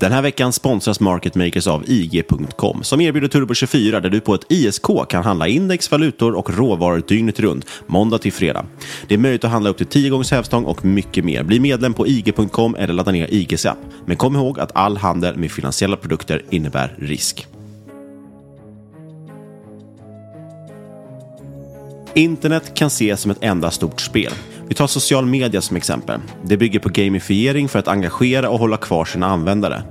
Den här veckan sponsras Market Makers av IG.com som erbjuder Turbo24 där du på ett ISK kan handla index, valutor och råvaror dygnet runt, måndag till fredag. Det är möjligt att handla upp till 10 gångers hävstång och mycket mer. Bli medlem på IG.com eller ladda ner IGs app. Men kom ihåg att all handel med finansiella produkter innebär risk. Internet kan ses som ett enda stort spel. Vi tar social media som exempel. Det bygger på gamifiering för att engagera och hålla kvar sina användare.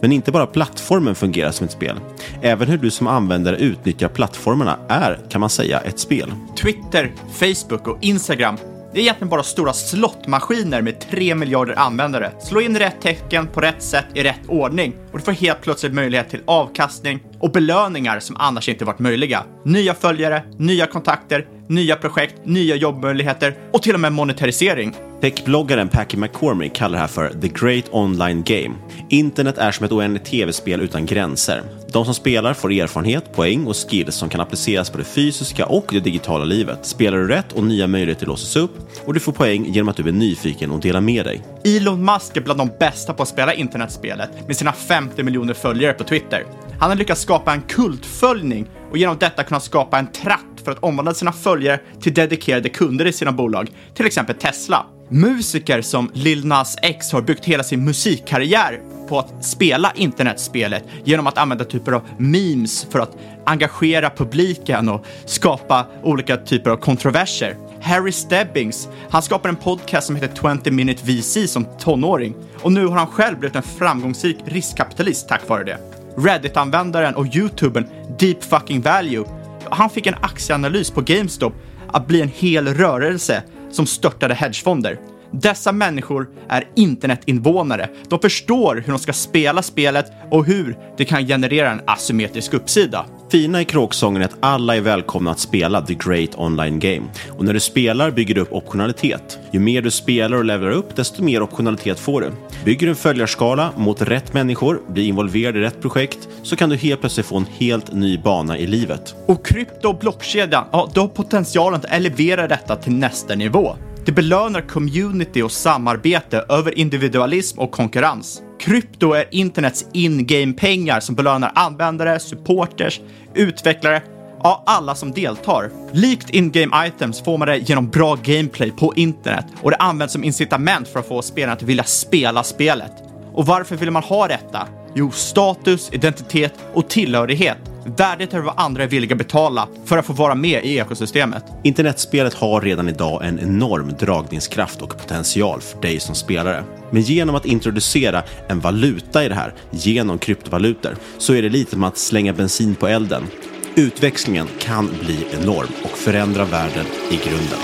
Men inte bara plattformen fungerar som ett spel. Även hur du som användare utnyttjar plattformarna är, kan man säga, ett spel. Twitter, Facebook och Instagram det är egentligen bara stora slottmaskiner med 3 miljarder användare. Slå in rätt tecken på rätt sätt i rätt ordning och du får helt plötsligt möjlighet till avkastning och belöningar som annars inte varit möjliga. Nya följare, nya kontakter, nya projekt, nya jobbmöjligheter och till och med monetarisering. Techbloggaren Packy McCormick kallar det här för “the great online game”. Internet är som ett oändligt tv-spel utan gränser. De som spelar får erfarenhet, poäng och skills som kan appliceras på det fysiska och det digitala livet. Spelar du rätt och nya möjligheter låses upp och du får poäng genom att du är nyfiken och delar med dig. Elon Musk är bland de bästa på att spela internetspelet med sina 50 miljoner följare på Twitter. Han har lyckats skapa en kultföljning och genom detta kunnat skapa en tratt för att omvandla sina följare till dedikerade kunder i sina bolag, till exempel Tesla. Musiker som Lil Nas X har byggt hela sin musikkarriär på att spela internetspelet genom att använda typer av memes för att engagera publiken och skapa olika typer av kontroverser. Harry Stebbings, han skapar en podcast som heter 20 Minute VC som tonåring och nu har han själv blivit en framgångsrik riskkapitalist tack vare det. Reddit-användaren och YouTubern Deep Fucking Value, han fick en aktieanalys på GameStop att bli en hel rörelse som störtade hedgefonder. Dessa människor är internetinvånare. De förstår hur de ska spela spelet och hur det kan generera en asymmetrisk uppsida. Fina i kråksången är att alla är välkomna att spela The Great Online Game. Och när du spelar bygger du upp optionalitet. Ju mer du spelar och levlar upp, desto mer optionalitet får du. Bygger du en följarskala mot rätt människor, blir involverad i rätt projekt, så kan du helt plötsligt få en helt ny bana i livet. Och krypto och blockkedjan, ja, du har potentialen att elevera detta till nästa nivå. Det belönar community och samarbete över individualism och konkurrens. Krypto är internets in-game-pengar som belönar användare, supporters, utvecklare, ja, alla som deltar. Likt in-game items får man det genom bra gameplay på internet och det används som incitament för att få spelarna att vilja spela spelet. Och varför vill man ha detta? Jo, status, identitet och tillhörighet värdet är vad andra är villiga att betala för att få vara med i ekosystemet. Internetspelet har redan idag en enorm dragningskraft och potential för dig som spelare. Men genom att introducera en valuta i det här, genom kryptovalutor, så är det lite som att slänga bensin på elden. Utväxlingen kan bli enorm och förändra världen i grunden.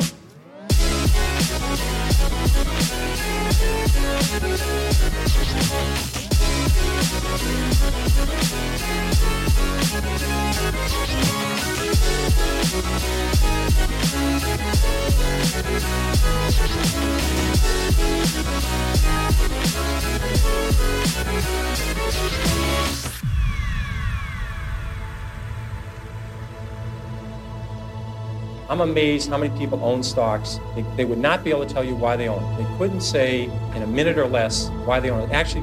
I'm amazed how many people own stocks. They, they would not be able to tell you why they own it. They couldn't say in a minute or less why they own it. Actually,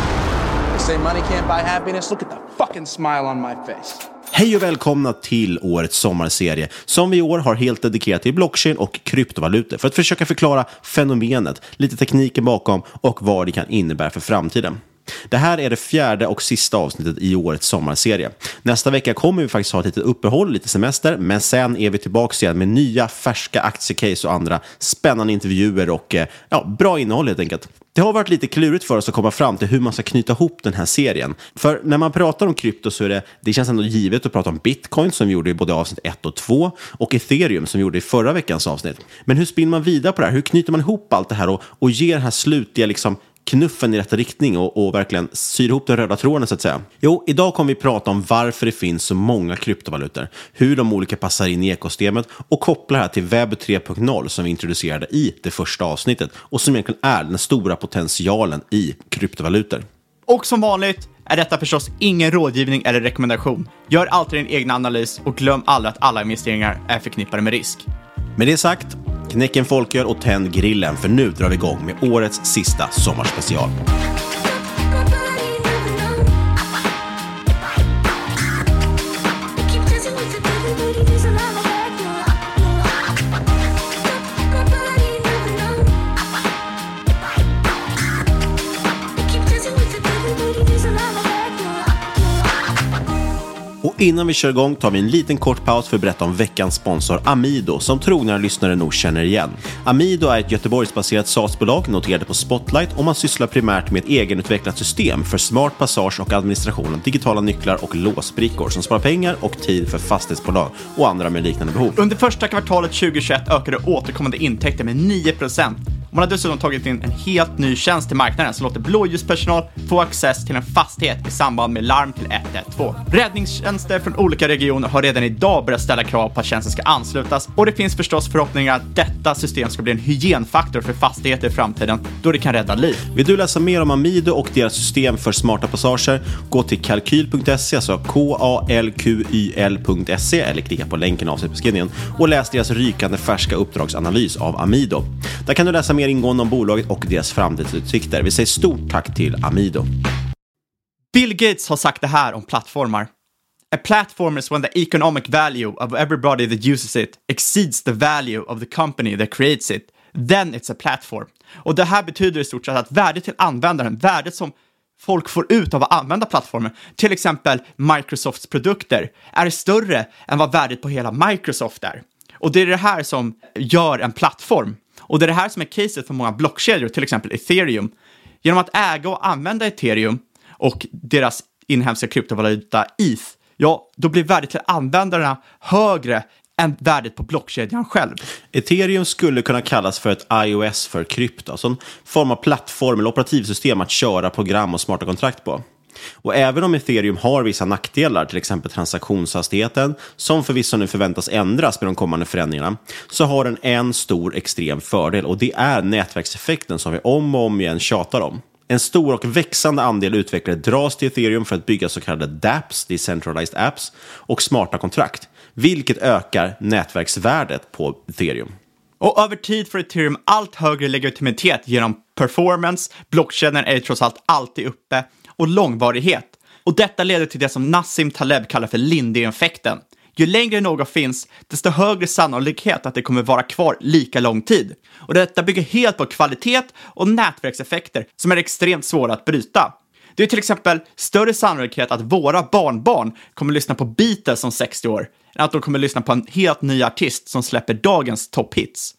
Say money can't buy happiness. Look at the fucking smile on my face. Hej och välkomna till årets sommarserie som vi i år har helt dedikerat till blockchain och kryptovalutor för att försöka förklara fenomenet, lite tekniken bakom och vad det kan innebära för framtiden. Det här är det fjärde och sista avsnittet i årets sommarserie. Nästa vecka kommer vi faktiskt ha ett litet uppehåll, lite semester, men sen är vi tillbaka igen med nya färska aktiecase och andra spännande intervjuer och eh, ja, bra innehåll helt enkelt. Det har varit lite klurigt för oss att komma fram till hur man ska knyta ihop den här serien. För när man pratar om krypto så är det, det känns ändå givet att prata om bitcoin som vi gjorde i både avsnitt 1 och 2 och ethereum som vi gjorde i förra veckans avsnitt. Men hur spinner man vidare på det här? Hur knyter man ihop allt det här och, och ger den här slutliga liksom, knuffen i rätt riktning och, och, verkligen syr ihop den röda tråden så att säga. Jo, idag kommer vi prata om varför det finns så många kryptovalutor, hur de olika passar in i ekosystemet och koppla det här till webb 3.0 som vi introducerade i det första avsnittet och som egentligen är den stora potentialen i kryptovalutor. Och som vanligt är detta förstås ingen rådgivning eller rekommendation. Gör alltid din egen analys och glöm aldrig att alla investeringar är förknippade med risk. Med det sagt, knäck en folköl och tänd grillen för nu drar vi igång med årets sista sommarspecial. Innan vi kör igång tar vi en liten kort paus för att berätta om veckans sponsor Amido, som trogna lyssnare nog känner igen. Amido är ett Göteborgsbaserat SaaS-bolag noterade på Spotlight och man sysslar primärt med ett egenutvecklat system för smart passage och administration av digitala nycklar och låsbrickor som sparar pengar och tid för fastighetsbolag och andra med liknande behov. Under första kvartalet 2021 ökade återkommande intäkter med 9 man har dessutom tagit in en helt ny tjänst till marknaden som låter blåljuspersonal få access till en fastighet i samband med larm till 112. Räddningstjänster från olika regioner har redan idag börjat ställa krav på att tjänsten ska anslutas och det finns förstås förhoppningar att detta system ska bli en hygienfaktor för fastigheter i framtiden då det kan rädda liv. Vill du läsa mer om Amido och deras system för smarta passager? Gå till kalkyl.se, alltså k-a-l-q-y-l.se eller klicka på länken i avsnittbeskrivningen och läs deras rykande färska uppdragsanalys av Amido. Där kan du läsa mer ingående om bolaget och deras framtidsutsikter. Vi säger stort tack till Amido. Bill Gates har sagt det här om plattformar. A platform is when the economic value of everybody that uses it exceeds the value of the company that creates it. Then it's a platform. Och det här betyder i stort sett att värdet till användaren, värdet som folk får ut av att använda plattformen, till exempel Microsofts produkter, är större än vad värdet på hela Microsoft är. Och det är det här som gör en plattform. Och det är det här som är caset för många blockkedjor, till exempel ethereum. Genom att äga och använda ethereum och deras inhemska kryptovaluta ETH, ja, då blir värdet till användarna högre än värdet på blockkedjan själv. Ethereum skulle kunna kallas för ett iOS för krypto, alltså en form av plattform eller operativsystem att köra program och smarta kontrakt på. Och även om ethereum har vissa nackdelar, till exempel transaktionshastigheten, som förvisso nu förväntas ändras med de kommande förändringarna, så har den en stor extrem fördel och det är nätverkseffekten som vi om och om igen tjatar om. En stor och växande andel utvecklare dras till ethereum för att bygga så kallade dApps, decentralized apps, och smarta kontrakt, vilket ökar nätverksvärdet på ethereum. Och över tid får ethereum allt högre legitimitet genom performance, blockkedjan är trots allt alltid uppe, och långvarighet. Och detta leder till det som Nassim Taleb kallar för Lindy-effekten. Ju längre något finns, desto högre sannolikhet att det kommer vara kvar lika lång tid. Och detta bygger helt på kvalitet och nätverkseffekter som är extremt svåra att bryta. Det är till exempel större sannolikhet att våra barnbarn kommer lyssna på Beatles om 60 år än att de kommer lyssna på en helt ny artist som släpper dagens topphits.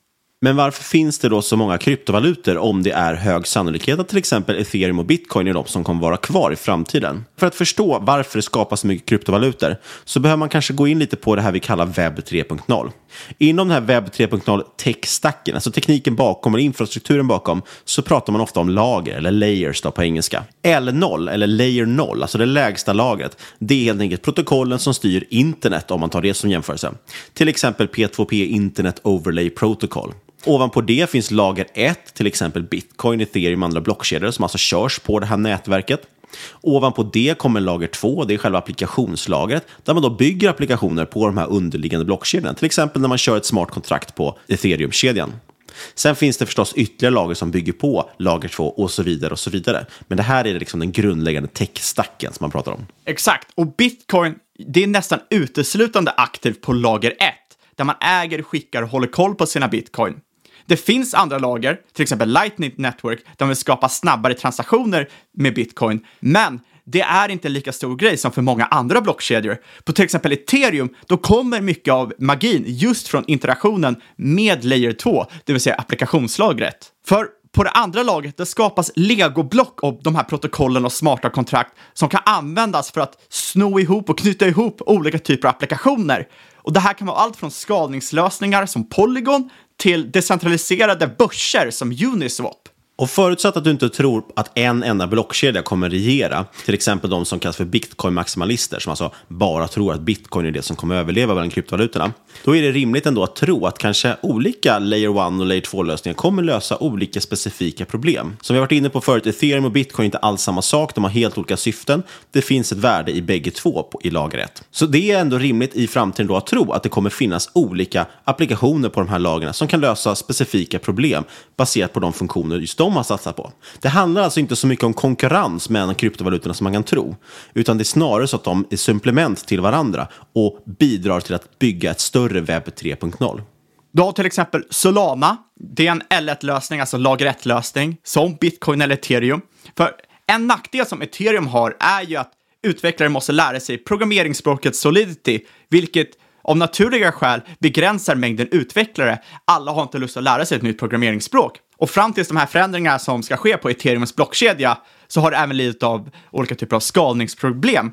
Men varför finns det då så många kryptovalutor om det är hög sannolikhet att till exempel ethereum och bitcoin är de som kommer vara kvar i framtiden? För att förstå varför det skapas så mycket kryptovalutor så behöver man kanske gå in lite på det här vi kallar webb 3.0. Inom den här webb 3.0 tech-stacken, alltså tekniken bakom och infrastrukturen bakom, så pratar man ofta om lager eller layers då på engelska. L0 eller layer 0, alltså det lägsta lagret, det är helt enkelt protokollen som styr internet om man tar det som jämförelse. Till exempel P2P Internet Overlay Protocol. Ovanpå det finns lager 1, till exempel bitcoin, ethereum och andra blockkedjor som alltså körs på det här nätverket. Ovanpå det kommer lager 2, det är själva applikationslagret, där man då bygger applikationer på de här underliggande blockkedjorna. Till exempel när man kör ett smart kontrakt på ethereum-kedjan. Sen finns det förstås ytterligare lager som bygger på lager 2 och så vidare och så vidare. Men det här är liksom den grundläggande tech-stacken som man pratar om. Exakt, och bitcoin, det är nästan uteslutande aktivt på lager 1, där man äger, skickar och håller koll på sina bitcoin. Det finns andra lager, till exempel Lightning Network, där man vill skapa snabbare transaktioner med bitcoin, men det är inte en lika stor grej som för många andra blockkedjor. På till exempel ethereum, då kommer mycket av magin just från interaktionen med layer 2, det vill säga applikationslagret. För på det andra laget, det skapas legoblock av de här protokollen och smarta kontrakt som kan användas för att sno ihop och knyta ihop olika typer av applikationer. Och det här kan vara allt från skalningslösningar som Polygon till decentraliserade börser som Uniswap. Och förutsatt att du inte tror att en enda blockkedja kommer regera, till exempel de som kallas för bitcoin-maximalister, som alltså bara tror att bitcoin är det som kommer överleva bland kryptovalutorna, då är det rimligt ändå att tro att kanske olika layer 1 och layer 2-lösningar kommer lösa olika specifika problem. Som vi har varit inne på förut, ethereum och bitcoin är inte alls samma sak, de har helt olika syften. Det finns ett värde i bägge två i lager 1. Så det är ändå rimligt i framtiden då att tro att det kommer finnas olika applikationer på de här lagren som kan lösa specifika problem baserat på de funktioner just de har satsat på. Det handlar alltså inte så mycket om konkurrens mellan kryptovalutorna som man kan tro, utan det är snarare så att de är supplement till varandra och bidrar till att bygga ett större webb 3.0. Du har till exempel Solana. Det är en L1-lösning, alltså lager 1-lösning, som bitcoin eller ethereum. För en nackdel som ethereum har är ju att utvecklare måste lära sig programmeringsspråket Solidity, vilket av naturliga skäl begränsar mängden utvecklare. Alla har inte lust att lära sig ett nytt programmeringsspråk. Och fram tills de här förändringarna som ska ske på ethereums blockkedja så har det även lidit av olika typer av skalningsproblem.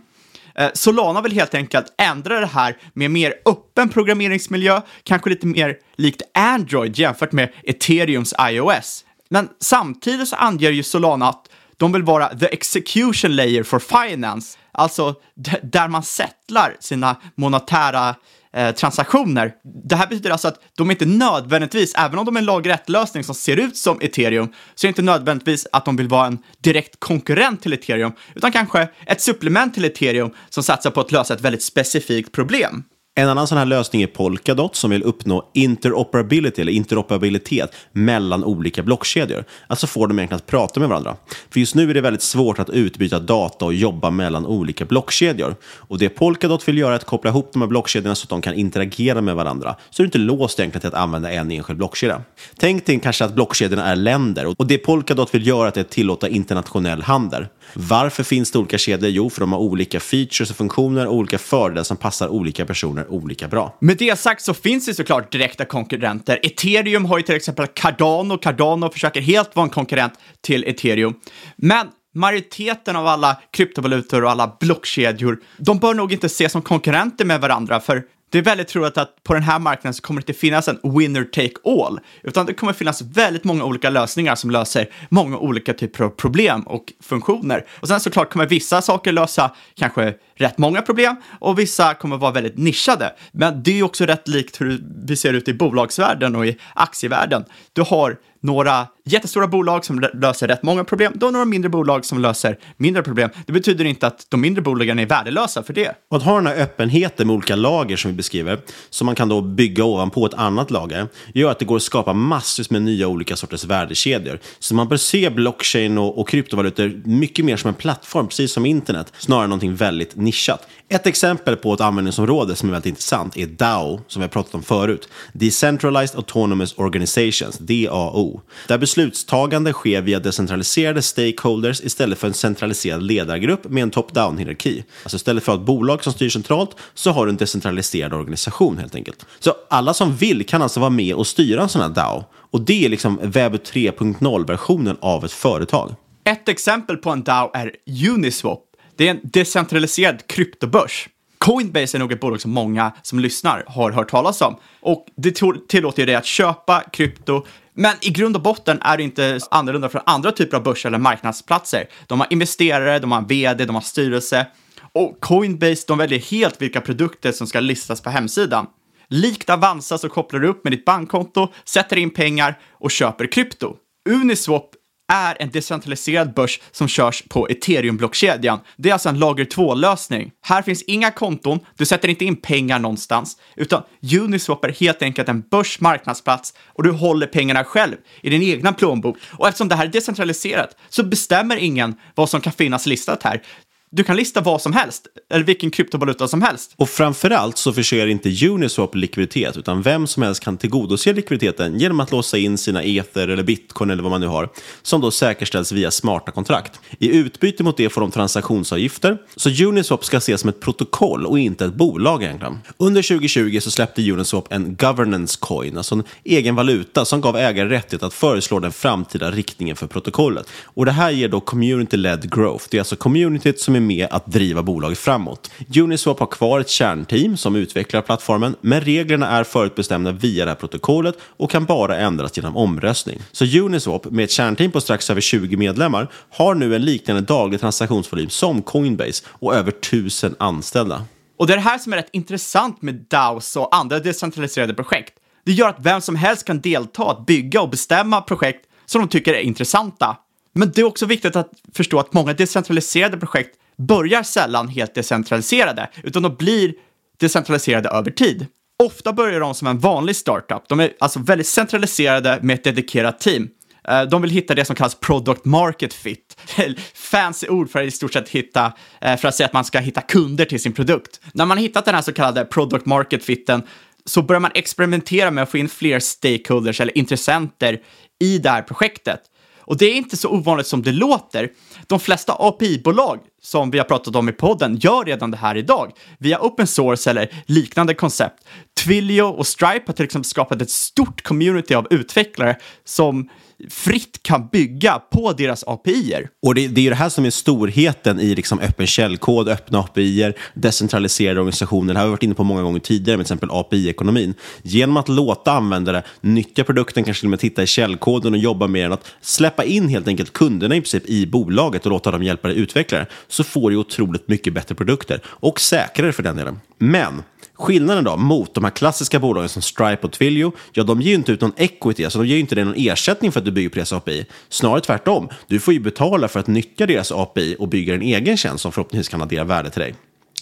Eh, Solana vill helt enkelt ändra det här med mer öppen programmeringsmiljö, kanske lite mer likt Android jämfört med Ethereums iOS. Men samtidigt så anger ju Solana att de vill vara the execution layer for finance, alltså där man settlar sina monetära eh, transaktioner. Det här betyder alltså att de inte nödvändigtvis, även om de är en lag 1-lösning som ser ut som ethereum, så är det inte nödvändigtvis att de vill vara en direkt konkurrent till ethereum, utan kanske ett supplement till ethereum som satsar på att lösa ett väldigt specifikt problem. En annan sån här lösning är Polkadot som vill uppnå interoperability eller interoperabilitet mellan olika blockkedjor. Alltså får dem egentligen att prata med varandra. För just nu är det väldigt svårt att utbyta data och jobba mellan olika blockkedjor. Och det Polkadot vill göra är att koppla ihop de här blockkedjorna så att de kan interagera med varandra. Så är inte låst egentligen till att använda en enskild blockkedja. Tänk dig kanske att blockkedjorna är länder och det Polkadot vill göra är att tillåta internationell handel. Varför finns det olika kedjor? Jo, för de har olika features och funktioner och olika fördelar som passar olika personer olika bra. Med det sagt så finns det såklart direkta konkurrenter. Ethereum har ju till exempel Cardano. Cardano försöker helt vara en konkurrent till Ethereum. Men majoriteten av alla kryptovalutor och alla blockkedjor, de bör nog inte ses som konkurrenter med varandra, för det är väldigt troligt att på den här marknaden så kommer det inte finnas en winner take all, utan det kommer finnas väldigt många olika lösningar som löser många olika typer av problem och funktioner. Och sen såklart kommer vissa saker lösa kanske rätt många problem och vissa kommer vara väldigt nischade. Men det är också rätt likt hur vi ser ut i bolagsvärlden och i aktievärlden. Du har några jättestora bolag som löser rätt många problem, då några mindre bolag som löser mindre problem. Det betyder inte att de mindre bolagen är värdelösa för det. Och att ha den här öppenheten med olika lager som vi beskriver, som man kan då bygga ovanpå ett annat lager, gör att det går att skapa massvis med nya olika sorters värdekedjor. Så man bör se blockchain och, och kryptovalutor mycket mer som en plattform, precis som internet, snarare än någonting väldigt nischat. Ett exempel på ett användningsområde som är väldigt intressant är DAO, som vi har pratat om förut. Decentralized Autonomous Organizations, DAO. Där beslutstagande sker via decentraliserade stakeholders istället för en centraliserad ledargrupp med en top-down-hierarki. Alltså istället för att bolag som styr centralt så har du en decentraliserad organisation helt enkelt. Så alla som vill kan alltså vara med och styra en sån här DAO. Och det är liksom webb 3.0-versionen av ett företag. Ett exempel på en DAO är Uniswap. Det är en decentraliserad kryptobörs. Coinbase är nog ett bolag som många som lyssnar har hört talas om. Och det tillåter dig att köpa krypto, men i grund och botten är det inte annorlunda från andra typer av börser eller marknadsplatser. De har investerare, de har vd, de har styrelse. Och Coinbase, de väljer helt vilka produkter som ska listas på hemsidan. Likt Avanza så kopplar du upp med ditt bankkonto, sätter in pengar och köper krypto. Uniswap är en decentraliserad börs som körs på ethereum-blockkedjan. Det är alltså en lager 2-lösning. Här finns inga konton, du sätter inte in pengar någonstans, utan Uniswap är helt enkelt en börsmarknadsplats och du håller pengarna själv i din egna plånbok. Och eftersom det här är decentraliserat så bestämmer ingen vad som kan finnas listat här. Du kan lista vad som helst, eller vilken kryptovaluta som helst. Och framförallt så förser inte Uniswap likviditet, utan vem som helst kan tillgodose likviditeten genom att låsa in sina ether eller bitcoin eller vad man nu har, som då säkerställs via smarta kontrakt. I utbyte mot det får de transaktionsavgifter, så Uniswap ska ses som ett protokoll och inte ett bolag egentligen. Under 2020 så släppte Uniswap en governance coin, alltså en egen valuta som gav ägare rättighet att föreslå den framtida riktningen för protokollet. Och det här ger då community-led growth. Det är alltså communityt som är med att driva bolaget framåt. Uniswap har kvar ett kärnteam som utvecklar plattformen, men reglerna är förutbestämda via det här protokollet och kan bara ändras genom omröstning. Så Uniswap, med ett kärnteam på strax över 20 medlemmar, har nu en liknande daglig transaktionsvolym som Coinbase och över 1000 anställda. Och det är det här som är rätt intressant med DAOs och andra decentraliserade projekt. Det gör att vem som helst kan delta, att bygga och bestämma projekt som de tycker är intressanta. Men det är också viktigt att förstå att många decentraliserade projekt börjar sällan helt decentraliserade, utan de blir decentraliserade över tid. Ofta börjar de som en vanlig startup. De är alltså väldigt centraliserade med ett dedikerat team. Eh, de vill hitta det som kallas product market fit. Fancy ord för att i stort sett hitta, eh, för att säga att man ska hitta kunder till sin produkt. När man har hittat den här så kallade product market fitten så börjar man experimentera med att få in fler stakeholders eller intressenter i det här projektet. Och det är inte så ovanligt som det låter. De flesta API-bolag som vi har pratat om i podden gör redan det här idag via open source eller liknande koncept. Twilio och Stripe har till exempel skapat ett stort community av utvecklare som fritt kan bygga på deras API-er. Och det, det är ju det här som är storheten i liksom öppen källkod, öppna API-er, decentraliserade organisationer. Det här har vi varit inne på många gånger tidigare, med till exempel API-ekonomin. Genom att låta användare nyttja produkten, kanske till och med titta i källkoden och jobba med den, att släppa in helt enkelt kunderna i princip i bolaget och låta dem hjälpa dig utveckla det, så får du otroligt mycket bättre produkter. Och säkrare för den delen. Men Skillnaden då mot de här klassiska bolagen som Stripe och Twilio, ja de ger ju inte ut någon equity, alltså de ger ju inte dig någon ersättning för att du bygger på deras API. Snarare tvärtom, du får ju betala för att nyttja deras API och bygga en egen tjänst som förhoppningsvis kan addera värde till dig.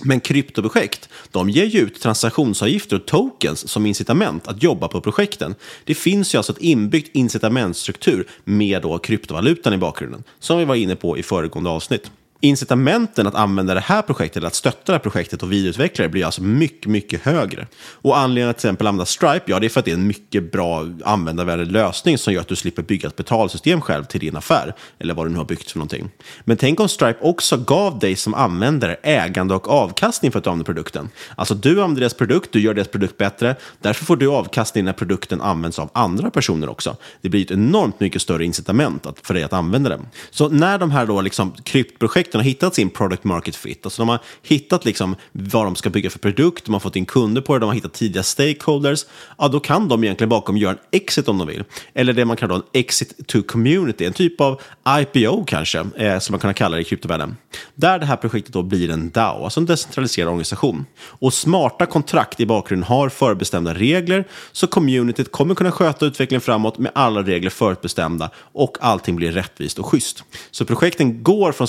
Men kryptoprojekt, de ger ju ut transaktionsavgifter och tokens som incitament att jobba på projekten. Det finns ju alltså ett inbyggt incitamentstruktur med då kryptovalutan i bakgrunden, som vi var inne på i föregående avsnitt incitamenten att använda det här projektet, eller att stötta det här projektet och vidareutveckla det blir alltså mycket, mycket högre. Och anledningen att till exempel använda Stripe, ja det är för att det är en mycket bra användarvänlig lösning som gör att du slipper bygga ett betalsystem själv till din affär, eller vad du nu har byggt för någonting. Men tänk om Stripe också gav dig som användare ägande och avkastning för att du använder produkten. Alltså du använder deras produkt, du gör deras produkt bättre, därför får du avkastning när produkten används av andra personer också. Det blir ett enormt mycket större incitament för dig att använda den. Så när de här då liksom kryptprojekten projekten har hittat sin product market fit. Alltså de har hittat liksom vad de ska bygga för produkt, de har fått in kunder på det, de har hittat tidiga stakeholders. Ja, då kan de egentligen bakom göra en exit om de vill. Eller det man kallar en exit to community, en typ av IPO kanske, eh, som man kan kalla det i kryptovärlden. Där det här projektet då blir en DAO, alltså en decentraliserad organisation. Och smarta kontrakt i bakgrunden har förbestämda regler, så communityt kommer kunna sköta utvecklingen framåt med alla regler förutbestämda och allting blir rättvist och schysst. Så projekten går från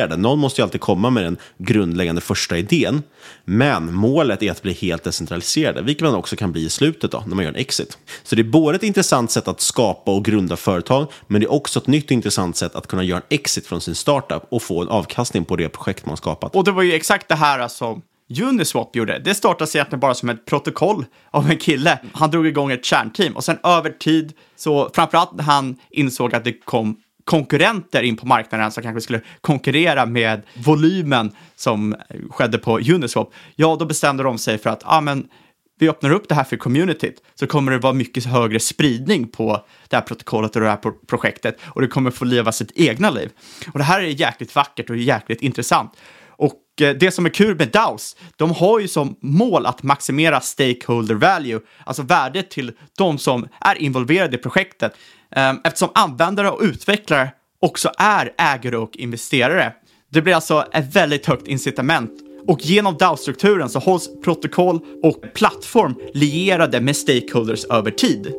centraliserade, någon måste ju alltid komma med den grundläggande första idén, men målet är att bli helt decentraliserade, vilket man också kan bli i slutet då, när man gör en exit. Så det är både ett intressant sätt att skapa och grunda företag, men det är också ett nytt och intressant sätt att kunna göra en exit från sin startup och få en avkastning på det projekt man skapat. Och det var ju exakt det här som Uniswap gjorde. Det startade egentligen bara som ett protokoll av en kille. Han drog igång ett kärnteam och sen över tid, så framförallt när han insåg att det kom konkurrenter in på marknaden som kanske skulle konkurrera med volymen som skedde på Uniswap, ja, då bestämde de sig för att ah, men, vi öppnar upp det här för communityt så kommer det vara mycket högre spridning på det här protokollet och det här projektet och det kommer få leva sitt egna liv. Och det här är jäkligt vackert och jäkligt intressant. Och eh, det som är kul med DAOs, de har ju som mål att maximera stakeholder value, alltså värdet till de som är involverade i projektet, Ehm, eftersom användare och utvecklare också är ägare och investerare. Det blir alltså ett väldigt högt incitament och genom DAO-strukturen så hålls protokoll och plattform lierade med stakeholders över tid.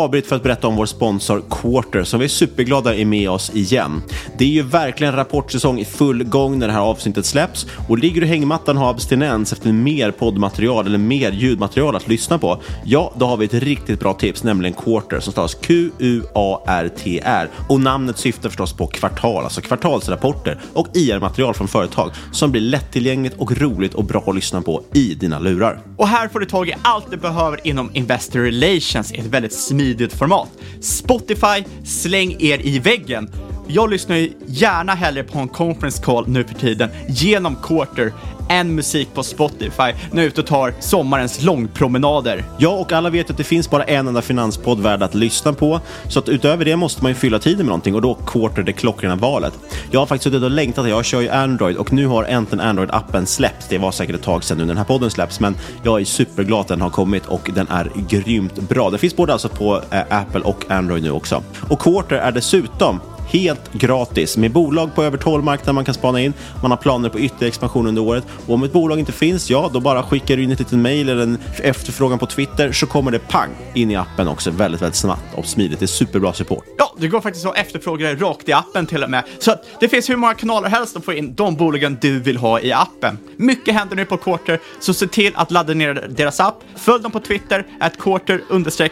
Avbryt för att berätta om vår sponsor Quarter som vi är superglada är med oss igen. Det är ju verkligen rapportsäsong i full gång när det här avsnittet släpps och ligger du i hängmattan och har abstinens efter mer poddmaterial eller mer ljudmaterial att lyssna på, ja, då har vi ett riktigt bra tips, nämligen Quarter som stavas Q-U-A-R-T-R och namnet syftar förstås på kvartal, alltså kvartalsrapporter och IR-material från företag som blir lättillgängligt och roligt och bra att lyssna på i dina lurar. Och här får du tag i allt du behöver inom Investor Relations i ett väldigt smidigt videoformat. Spotify, släng er i väggen. Jag lyssnar ju gärna hellre på en conference call nu för tiden genom Quarter än musik på Spotify när jag är ute och tar sommarens långpromenader. Ja, och alla vet att det finns bara en enda finanspodd värd att lyssna på. Så att utöver det måste man ju fylla tiden med någonting och då Quarter det klockrena valet. Jag har faktiskt suttit och längtat, jag kör ju Android och nu har äntligen Android-appen släppts. Det var säkert ett tag sedan nu när den här podden släpps, men jag är superglad att den har kommit och den är grymt bra. Den finns både alltså på eh, Apple och Android nu också. Och Quarter är dessutom helt gratis med bolag på över 12 marknader man kan spana in. Man har planer på ytterligare expansion under året och om ett bolag inte finns, ja, då bara skickar du in ett litet mail eller en efterfrågan på Twitter så kommer det pang in i appen också väldigt, väldigt snabbt och smidigt. Det är superbra support. Ja, det går faktiskt att efterfråga det rakt i appen till och med. Så det finns hur många kanaler helst att få in de bolagen du vill ha i appen. Mycket händer nu på Quarter, så se till att ladda ner deras app. Följ dem på Twitter, att quarter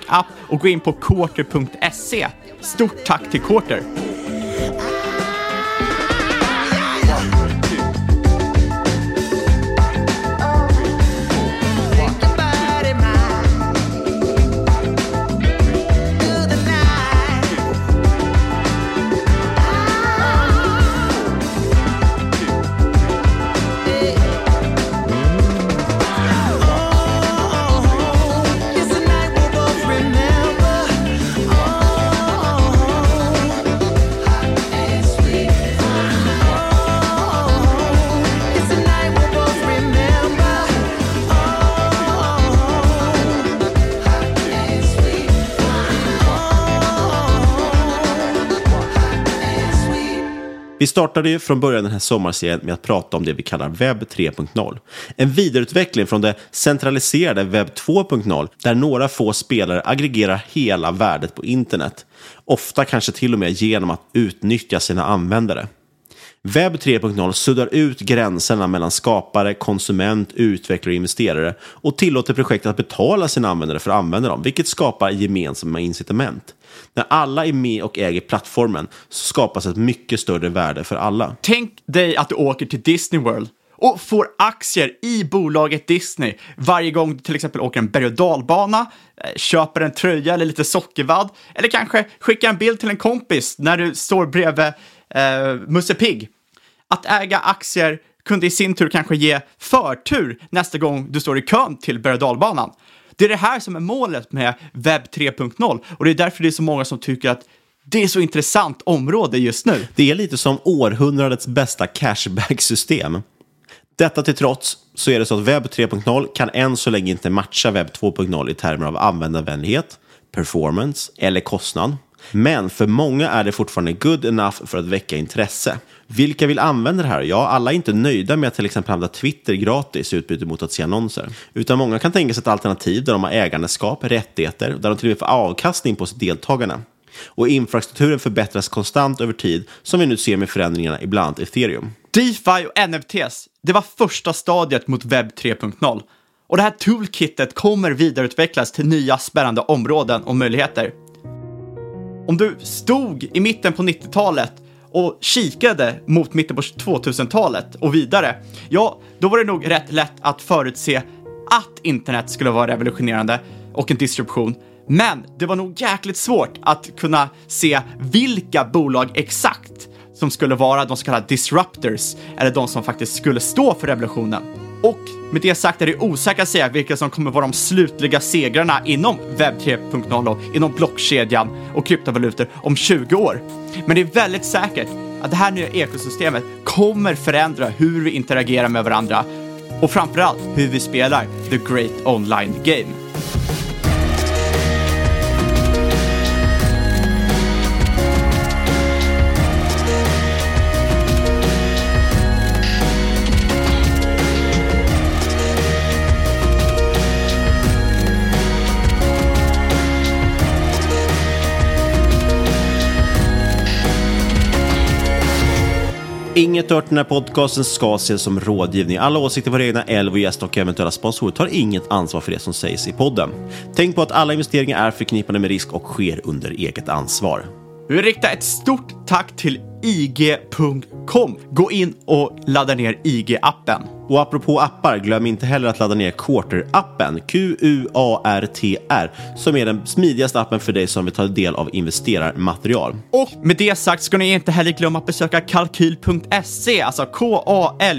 app och gå in på quarter.se. Stort tack till Quarter! It's Vi startade ju från början den här sommarserien med att prata om det vi kallar webb 3.0. En vidareutveckling från det centraliserade webb 2.0 där några få spelare aggregerar hela värdet på internet. Ofta kanske till och med genom att utnyttja sina användare. Webb 3.0 suddar ut gränserna mellan skapare, konsument, utvecklare och investerare och tillåter projektet att betala sina användare för att använda dem, vilket skapar gemensamma incitament. När alla är med och äger plattformen så skapas ett mycket större värde för alla. Tänk dig att du åker till Disney World och får aktier i bolaget Disney varje gång du till exempel åker en berg och dalbana, eh, köper en tröja eller lite sockervadd eller kanske skickar en bild till en kompis när du står bredvid eh, Musse Pigg. Att äga aktier kunde i sin tur kanske ge förtur nästa gång du står i kön till berg och dalbanan. Det är det här som är målet med webb 3.0 och det är därför det är så många som tycker att det är så intressant område just nu. Det är lite som århundradets bästa cashback-system. Detta till trots så är det så att webb 3.0 kan än så länge inte matcha webb 2.0 i termer av användarvänlighet, performance eller kostnad. Men för många är det fortfarande good enough för att väcka intresse. Vilka vill använda det här? Ja, alla är inte nöjda med att till exempel använda Twitter gratis i utbyte mot att se annonser. Utan många kan tänka sig ett alternativ där de har ägandeskap, rättigheter, där de till och med får avkastning på sitt deltagande. Och infrastrukturen förbättras konstant över tid, som vi nu ser med förändringarna i bland annat ethereum. DeFi och NFTs, det var första stadiet mot webb 3.0. Och det här toolkitet kommer vidareutvecklas till nya spännande områden och möjligheter. Om du stod i mitten på 90-talet och kikade mot mitten på 2000-talet och vidare, ja, då var det nog rätt lätt att förutse att internet skulle vara revolutionerande och en distribution. Men det var nog jäkligt svårt att kunna se vilka bolag exakt som skulle vara de så kallade disruptors, eller de som faktiskt skulle stå för revolutionen. Och med det sagt är det osäkert att säga vilka som kommer vara de slutliga segrarna inom webb 3.0 inom blockkedjan och kryptovalutor om 20 år. Men det är väldigt säkert att det här nya ekosystemet kommer förändra hur vi interagerar med varandra och framförallt hur vi spelar the great online game. Inget hört den här podcasten ska ses som rådgivning. Alla åsikter, våra egna, älv och gäster och eventuella sponsorer tar inget ansvar för det som sägs i podden. Tänk på att alla investeringar är förknippade med risk och sker under eget ansvar. Vi vill rikta ett stort tack till IG.com. Gå in och ladda ner IG-appen. Och apropå appar, glöm inte heller att ladda ner Quarter-appen, Q-U-A-R-T-R, som är den smidigaste appen för dig som vill ta del av investerarmaterial. Och med det sagt ska ni inte heller glömma att besöka kalkyl.se, alltså K-A-L-Q-Y-L.se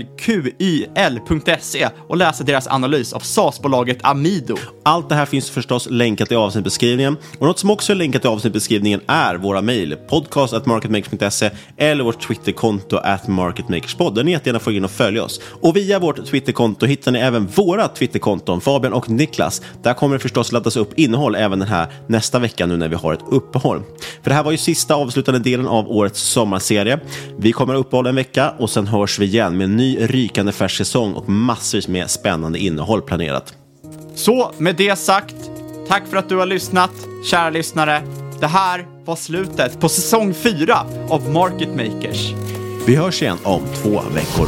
och läsa deras analys av SAS-bolaget Amido. Allt det här finns förstås länkat i avsnittbeskrivningen och något som också är länkat i avsnittbeskrivningen är våra mejl, podcast.marketmakers.se eller vårt Twitterkonto at marketmakerspod där ni jättegärna får in och följa oss. Och via vårt Twitterkonto hittar ni även våra Twitterkonton, Fabian och Niklas. Där kommer det förstås laddas upp innehåll även den här nästa vecka nu när vi har ett uppehåll. För det här var ju sista avslutande delen av årets sommarserie. Vi kommer att uppehålla en vecka och sen hörs vi igen med en ny rykande färsk säsong och massvis med spännande innehåll planerat. Så med det sagt, tack för att du har lyssnat, kära lyssnare. Det här var slutet på säsong 4 av Market Makers. Vi hörs igen om två veckor.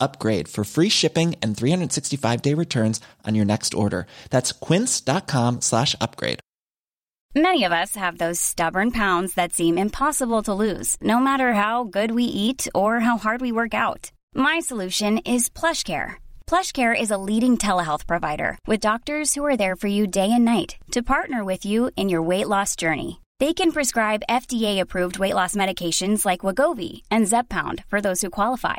upgrade for free shipping and 365 day returns on your next order. That's quince.com slash upgrade. Many of us have those stubborn pounds that seem impossible to lose, no matter how good we eat or how hard we work out. My solution is PlushCare. PlushCare is a leading telehealth provider with doctors who are there for you day and night to partner with you in your weight loss journey. They can prescribe FDA-approved weight loss medications like Wagovi and Zepbound for those who qualify.